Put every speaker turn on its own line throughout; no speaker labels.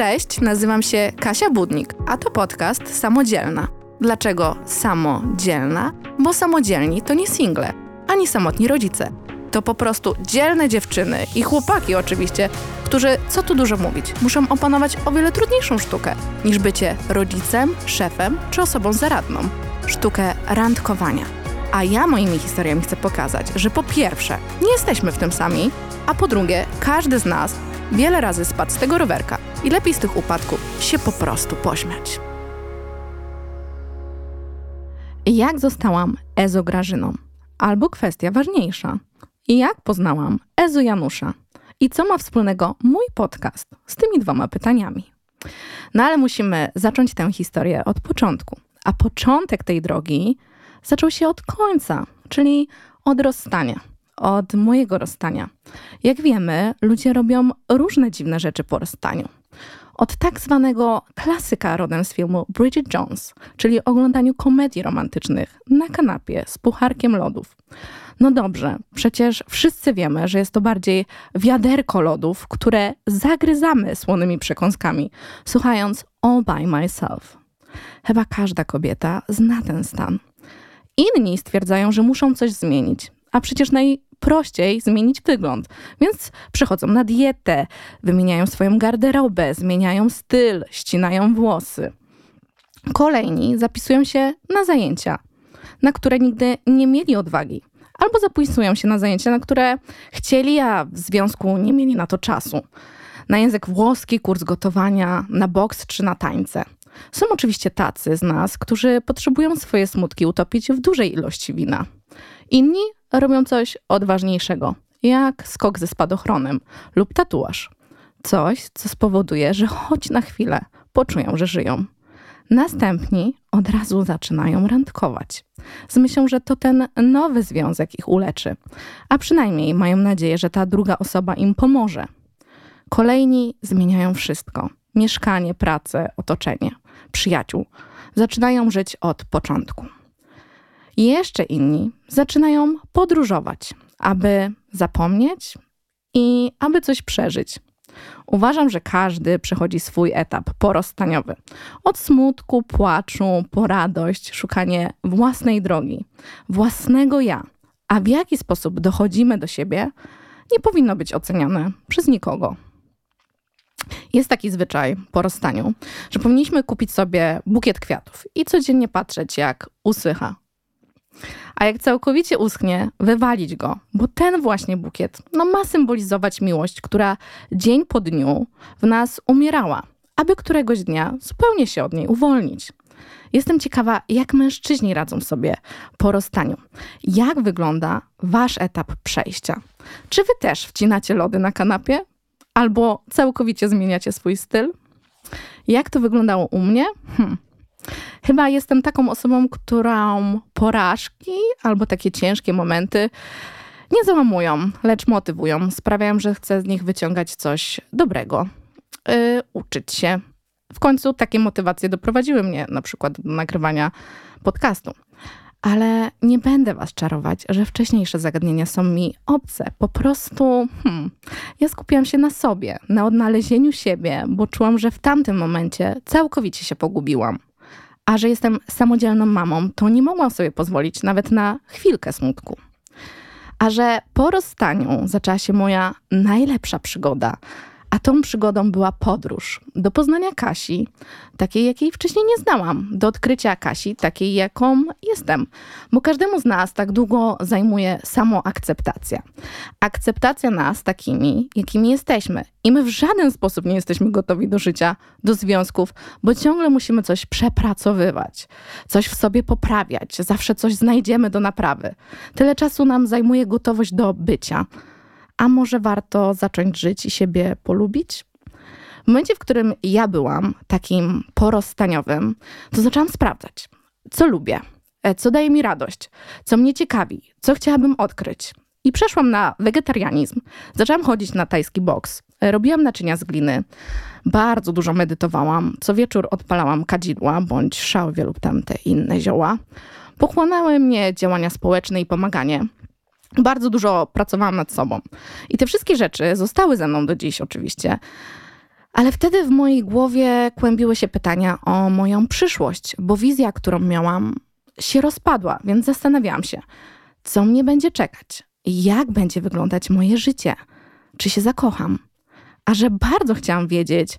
Cześć, nazywam się Kasia Budnik, a to podcast Samodzielna. Dlaczego samodzielna? Bo samodzielni to nie single, ani samotni rodzice. To po prostu dzielne dziewczyny i chłopaki oczywiście, którzy, co tu dużo mówić, muszą opanować o wiele trudniejszą sztukę niż bycie rodzicem, szefem czy osobą zaradną. Sztukę randkowania. A ja moimi historiami chcę pokazać, że po pierwsze, nie jesteśmy w tym sami, a po drugie, każdy z nas wiele razy spadł z tego rowerka i lepiej z tych upadków się po prostu pośmiać. Jak zostałam Ezo Grażyną? Albo kwestia ważniejsza. Jak poznałam Ezo Janusza? I co ma wspólnego mój podcast z tymi dwoma pytaniami? No ale musimy zacząć tę historię od początku. A początek tej drogi zaczął się od końca, czyli od rozstania od mojego rozstania. Jak wiemy, ludzie robią różne dziwne rzeczy po rozstaniu. Od tak zwanego klasyka rodem z filmu Bridget Jones, czyli oglądaniu komedii romantycznych na kanapie z pucharkiem lodów. No dobrze, przecież wszyscy wiemy, że jest to bardziej wiaderko lodów, które zagryzamy słonymi przekąskami, słuchając All by Myself. Chyba każda kobieta zna ten stan. Inni stwierdzają, że muszą coś zmienić, a przecież naj, prościej zmienić wygląd. Więc przechodzą na dietę, wymieniają swoją garderobę, zmieniają styl, ścinają włosy. Kolejni zapisują się na zajęcia, na które nigdy nie mieli odwagi, albo zapisują się na zajęcia, na które chcieli, a w związku nie mieli na to czasu. Na język włoski, kurs gotowania, na boks czy na tańce. Są oczywiście tacy z nas, którzy potrzebują swoje smutki utopić w dużej ilości wina. Inni robią coś odważniejszego, jak skok ze spadochronem lub tatuaż. Coś, co spowoduje, że choć na chwilę poczują, że żyją. Następni od razu zaczynają randkować. Z myślą, że to ten nowy związek ich uleczy, a przynajmniej mają nadzieję, że ta druga osoba im pomoże. Kolejni zmieniają wszystko: mieszkanie, pracę, otoczenie, przyjaciół. Zaczynają żyć od początku. Jeszcze inni zaczynają podróżować, aby zapomnieć i aby coś przeżyć. Uważam, że każdy przechodzi swój etap porozstaniowy. Od smutku, płaczu, po radość, szukanie własnej drogi, własnego ja. A w jaki sposób dochodzimy do siebie, nie powinno być oceniane przez nikogo. Jest taki zwyczaj po rozstaniu, że powinniśmy kupić sobie bukiet kwiatów i codziennie patrzeć, jak usycha, a jak całkowicie uschnie, wywalić go, bo ten właśnie bukiet no, ma symbolizować miłość, która dzień po dniu w nas umierała, aby któregoś dnia zupełnie się od niej uwolnić. Jestem ciekawa, jak mężczyźni radzą sobie po rozstaniu. Jak wygląda wasz etap przejścia? Czy wy też wcinacie lody na kanapie? Albo całkowicie zmieniacie swój styl? Jak to wyglądało u mnie? Hm. Chyba jestem taką osobą, którą porażki albo takie ciężkie momenty nie załamują, lecz motywują, sprawiają, że chcę z nich wyciągać coś dobrego, yy, uczyć się. W końcu takie motywacje doprowadziły mnie na przykład do nagrywania podcastu. Ale nie będę was czarować, że wcześniejsze zagadnienia są mi obce. Po prostu hmm, ja skupiłam się na sobie, na odnalezieniu siebie, bo czułam, że w tamtym momencie całkowicie się pogubiłam. A że jestem samodzielną mamą, to nie mogłam sobie pozwolić nawet na chwilkę smutku. A że po rozstaniu zaczęła się moja najlepsza przygoda, a tą przygodą była podróż do poznania Kasi, takiej, jakiej wcześniej nie znałam, do odkrycia Kasi, takiej, jaką jestem. Bo każdemu z nas tak długo zajmuje samoakceptacja. Akceptacja nas takimi, jakimi jesteśmy. I my w żaden sposób nie jesteśmy gotowi do życia, do związków, bo ciągle musimy coś przepracowywać, coś w sobie poprawiać, zawsze coś znajdziemy do naprawy. Tyle czasu nam zajmuje gotowość do bycia a może warto zacząć żyć i siebie polubić? W momencie, w którym ja byłam takim porozstaniowym, to zaczęłam sprawdzać, co lubię, e, co daje mi radość, co mnie ciekawi, co chciałabym odkryć. I przeszłam na wegetarianizm. Zaczęłam chodzić na tajski boks. E, robiłam naczynia z gliny. Bardzo dużo medytowałam. Co wieczór odpalałam kadzidła bądź szałwie lub tamte inne zioła. Pochłonęły mnie działania społeczne i pomaganie bardzo dużo pracowałam nad sobą. I te wszystkie rzeczy zostały ze mną do dziś oczywiście. Ale wtedy w mojej głowie kłębiły się pytania o moją przyszłość, bo wizja, którą miałam, się rozpadła, więc zastanawiałam się, co mnie będzie czekać, jak będzie wyglądać moje życie, czy się zakocham. A że bardzo chciałam wiedzieć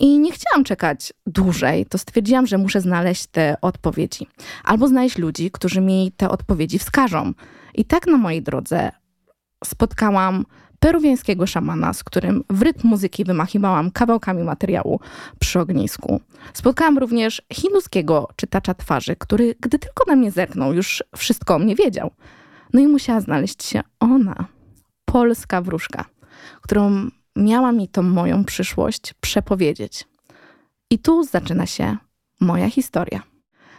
i nie chciałam czekać dłużej, to stwierdziłam, że muszę znaleźć te odpowiedzi. Albo znaleźć ludzi, którzy mi te odpowiedzi wskażą. I tak na mojej drodze spotkałam peruwiańskiego szamana, z którym w rytm muzyki wymachiwałam kawałkami materiału przy ognisku. Spotkałam również hinduskiego czytacza twarzy, który gdy tylko na mnie zerknął, już wszystko o mnie wiedział. No i musiała znaleźć się ona, polska wróżka, którą miała mi tą moją przyszłość przepowiedzieć. I tu zaczyna się moja historia.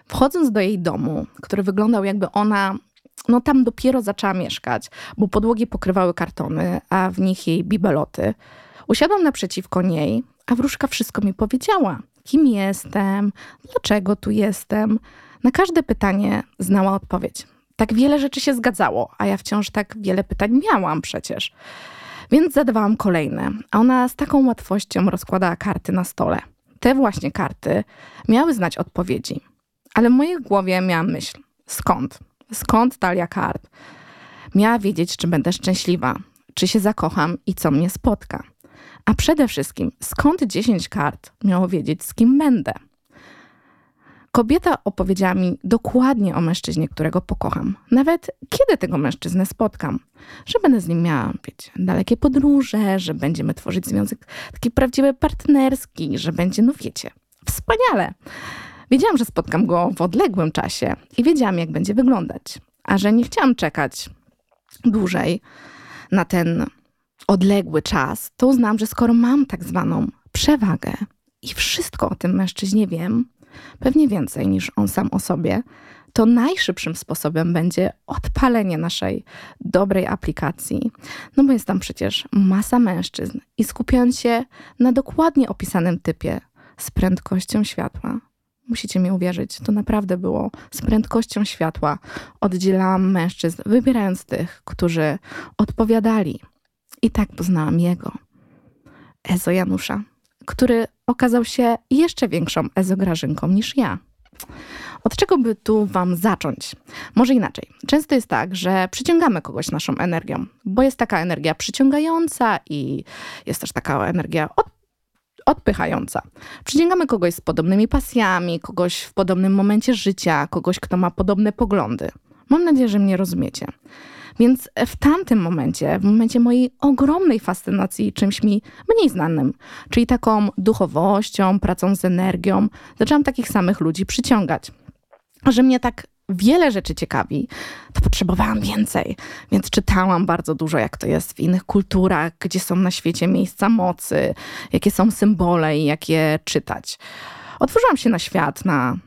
Wchodząc do jej domu, który wyglądał jakby ona no tam dopiero zaczęła mieszkać, bo podłogi pokrywały kartony, a w nich jej bibeloty. Usiadłam naprzeciwko niej, a wróżka wszystko mi powiedziała. Kim jestem, dlaczego tu jestem. Na każde pytanie znała odpowiedź. Tak wiele rzeczy się zgadzało, a ja wciąż tak wiele pytań miałam przecież. Więc zadawałam kolejne, a ona z taką łatwością rozkładała karty na stole. Te właśnie karty miały znać odpowiedzi. Ale w mojej głowie miałam myśl: skąd? Skąd talia kart? Miała wiedzieć, czy będę szczęśliwa, czy się zakocham i co mnie spotka. A przede wszystkim, skąd 10 kart miało wiedzieć, z kim będę? Kobieta opowiedziała mi dokładnie o mężczyźnie, którego pokocham. Nawet kiedy tego mężczyznę spotkam. Że będę z nim miała, wiecie, dalekie podróże, że będziemy tworzyć związek taki prawdziwy partnerski, że będzie, no wiecie, wspaniale. Wiedziałam, że spotkam go w odległym czasie i wiedziałam, jak będzie wyglądać. A że nie chciałam czekać dłużej na ten odległy czas, to uznałam, że skoro mam tak zwaną przewagę i wszystko o tym mężczyźnie wiem, pewnie więcej niż on sam o sobie, to najszybszym sposobem będzie odpalenie naszej dobrej aplikacji. No bo jest tam przecież masa mężczyzn i skupiając się na dokładnie opisanym typie z prędkością światła, Musicie mi uwierzyć, to naprawdę było z prędkością światła. Oddzielałam mężczyzn, wybierając tych, którzy odpowiadali. I tak poznałam jego, Ezo Janusza, który okazał się jeszcze większą ezograżynką niż ja. Od czego by tu Wam zacząć? Może inaczej. Często jest tak, że przyciągamy kogoś naszą energią, bo jest taka energia przyciągająca i jest też taka energia od odpychająca. Przyciągamy kogoś z podobnymi pasjami, kogoś w podobnym momencie życia, kogoś, kto ma podobne poglądy. Mam nadzieję, że mnie rozumiecie. Więc w tamtym momencie, w momencie mojej ogromnej fascynacji czymś mi mniej znanym, czyli taką duchowością, pracą z energią, zaczęłam takich samych ludzi przyciągać. Że mnie tak wiele rzeczy ciekawi, to potrzebowałam więcej. Więc czytałam bardzo dużo, jak to jest w innych kulturach, gdzie są na świecie miejsca mocy, jakie są symbole i jak je czytać. Otworzyłam się na świat, na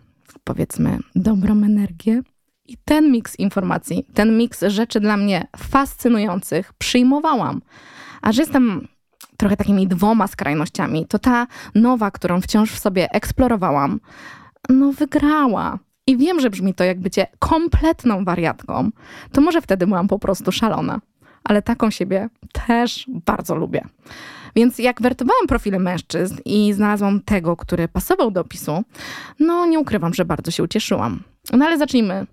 powiedzmy dobrą energię. I ten miks informacji, ten miks rzeczy dla mnie fascynujących przyjmowałam. A że jestem trochę takimi dwoma skrajnościami, to ta nowa, którą wciąż w sobie eksplorowałam, no wygrała i wiem, że brzmi to jak bycie kompletną wariatką, to może wtedy byłam po prostu szalona. Ale taką siebie też bardzo lubię. Więc jak wertowałam profile mężczyzn i znalazłam tego, który pasował do opisu, no nie ukrywam, że bardzo się ucieszyłam. No ale zacznijmy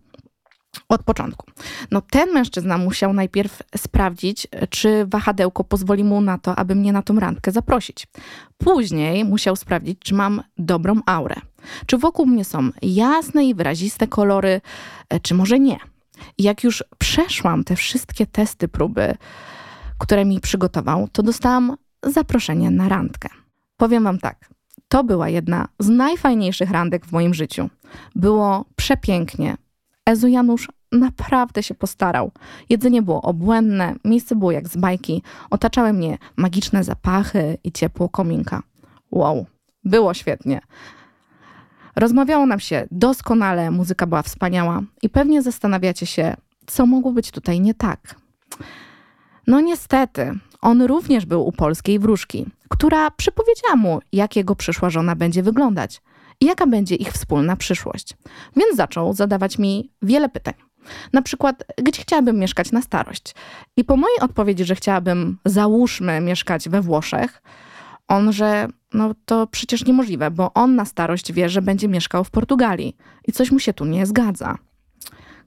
od początku. No ten mężczyzna musiał najpierw sprawdzić, czy wahadełko pozwoli mu na to, aby mnie na tą randkę zaprosić. Później musiał sprawdzić, czy mam dobrą aurę. Czy wokół mnie są jasne i wyraziste kolory, e, czy może nie. Jak już przeszłam te wszystkie testy, próby, które mi przygotował, to dostałam zaproszenie na randkę. Powiem wam tak, to była jedna z najfajniejszych randek w moim życiu. Było przepięknie, Ezu Janusz naprawdę się postarał. Jedzenie było obłędne, miejsce było jak z bajki, otaczały mnie magiczne zapachy i ciepło kominka. Wow, było świetnie. Rozmawiało nam się doskonale, muzyka była wspaniała i pewnie zastanawiacie się, co mogło być tutaj nie tak. No niestety, on również był u polskiej wróżki, która przypowiedziała mu, jak jego przyszła żona będzie wyglądać i jaka będzie ich wspólna przyszłość. Więc zaczął zadawać mi wiele pytań. Na przykład, gdzie chciałabym mieszkać na starość. I po mojej odpowiedzi, że chciałabym, załóżmy, mieszkać we Włoszech, On, że no to przecież niemożliwe, bo on na starość wie, że będzie mieszkał w Portugalii i coś mu się tu nie zgadza.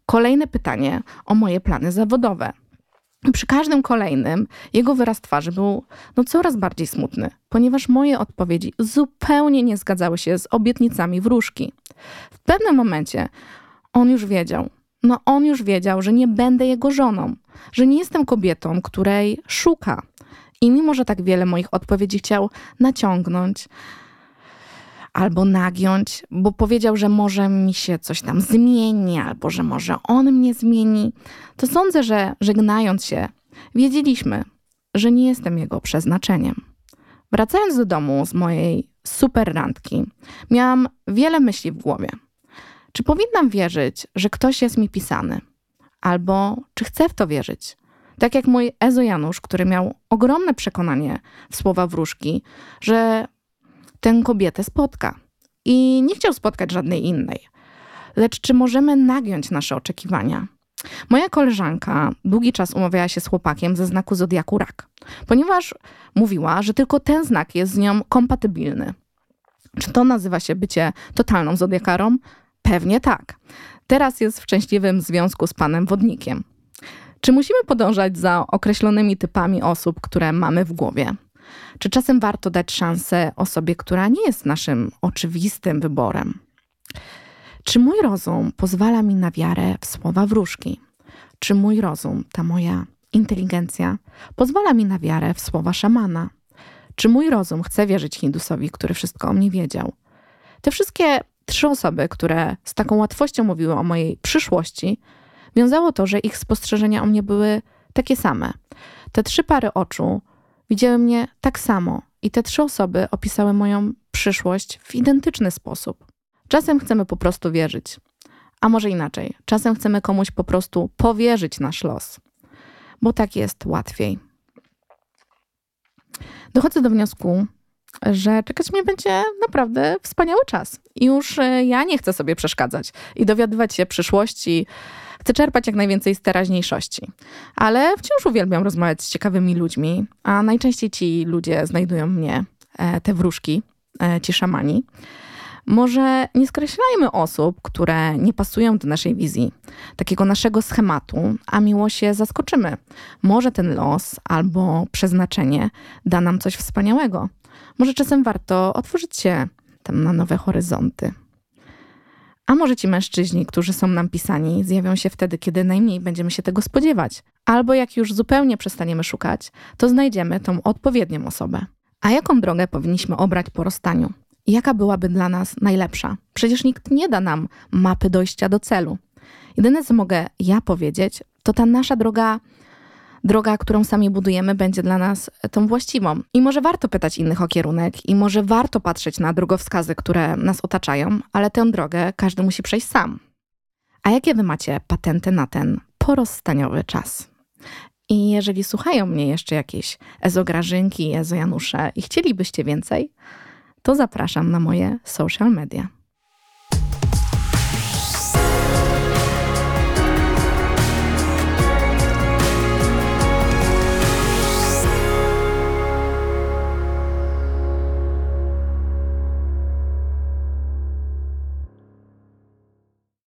Kolejne pytanie o moje plany zawodowe. Przy każdym kolejnym jego wyraz twarzy był no, coraz bardziej smutny, ponieważ moje odpowiedzi zupełnie nie zgadzały się z obietnicami wróżki. W pewnym momencie on już wiedział, no on już wiedział, że nie będę jego żoną, że nie jestem kobietą, której szuka. I mimo, że tak wiele moich odpowiedzi chciał naciągnąć, albo nagiąć, bo powiedział, że może mi się coś tam zmieni, albo że może on mnie zmieni, to sądzę, że żegnając się, wiedzieliśmy, że nie jestem jego przeznaczeniem. Wracając do domu z mojej super randki, miałam wiele myśli w głowie. Czy powinnam wierzyć, że ktoś jest mi pisany? Albo czy chcę w to wierzyć? Tak jak mój Ezo Janusz, który miał ogromne przekonanie w słowa wróżki, że tę kobietę spotka. I nie chciał spotkać żadnej innej. Lecz czy możemy nagiąć nasze oczekiwania? Moja koleżanka długi czas umawiała się z chłopakiem ze znaku zodiaku rak, ponieważ mówiła, że tylko ten znak jest z nią kompatybilny. Czy to nazywa się bycie totalną zodiakarą? Pewnie tak. Teraz jest w szczęśliwym związku z panem wodnikiem. Czy musimy podążać za określonymi typami osób, które mamy w głowie? Czy czasem warto dać szansę osobie, która nie jest naszym oczywistym wyborem? Czy mój rozum pozwala mi na wiarę w słowa wróżki? Czy mój rozum, ta moja inteligencja, pozwala mi na wiarę w słowa szamana? Czy mój rozum chce wierzyć Hindusowi, który wszystko o mnie wiedział? Te wszystkie trzy osoby, które z taką łatwością mówiły o mojej przyszłości, wiązało to, że ich spostrzeżenia o mnie były takie same. Te trzy pary oczu widziały mnie tak samo i te trzy osoby opisały moją przyszłość w identyczny sposób. Czasem chcemy po prostu wierzyć, a może inaczej, czasem chcemy komuś po prostu powierzyć nasz los, bo tak jest łatwiej. Dochodzę do wniosku, że czekać mnie będzie naprawdę wspaniały czas. I już e, ja nie chcę sobie przeszkadzać i dowiadywać się przyszłości. Chcę czerpać jak najwięcej z teraźniejszości. Ale wciąż uwielbiam rozmawiać z ciekawymi ludźmi, a najczęściej ci ludzie znajdują mnie, e, te wróżki, e, ci szamani. Może nie skreślajmy osób, które nie pasują do naszej wizji, takiego naszego schematu, a miło się zaskoczymy. Może ten los albo przeznaczenie da nam coś wspaniałego. Może czasem warto otworzyć się tam na nowe horyzonty. A może ci mężczyźni, którzy są nam pisani, zjawią się wtedy, kiedy najmniej będziemy się tego spodziewać. Albo jak już zupełnie przestaniemy szukać, to znajdziemy tą odpowiednią osobę. A jaką drogę powinniśmy obrać po rozstaniu? Jaka byłaby dla nas najlepsza? Przecież nikt nie da nam mapy dojścia do celu. Jedyne, co mogę ja powiedzieć, to ta nasza droga droga, którą sami budujemy, będzie dla nas tą właściwą. I może warto pytać innych o kierunek, i może warto patrzeć na drogowskazy, które nas otaczają, ale tę drogę każdy musi przejść sam. A jakie wy macie patenty na ten porozstaniowy czas? I jeżeli słuchają mnie jeszcze jakieś ezograżynki, ezojanusze i chcielibyście więcej, to zapraszam na moje social media.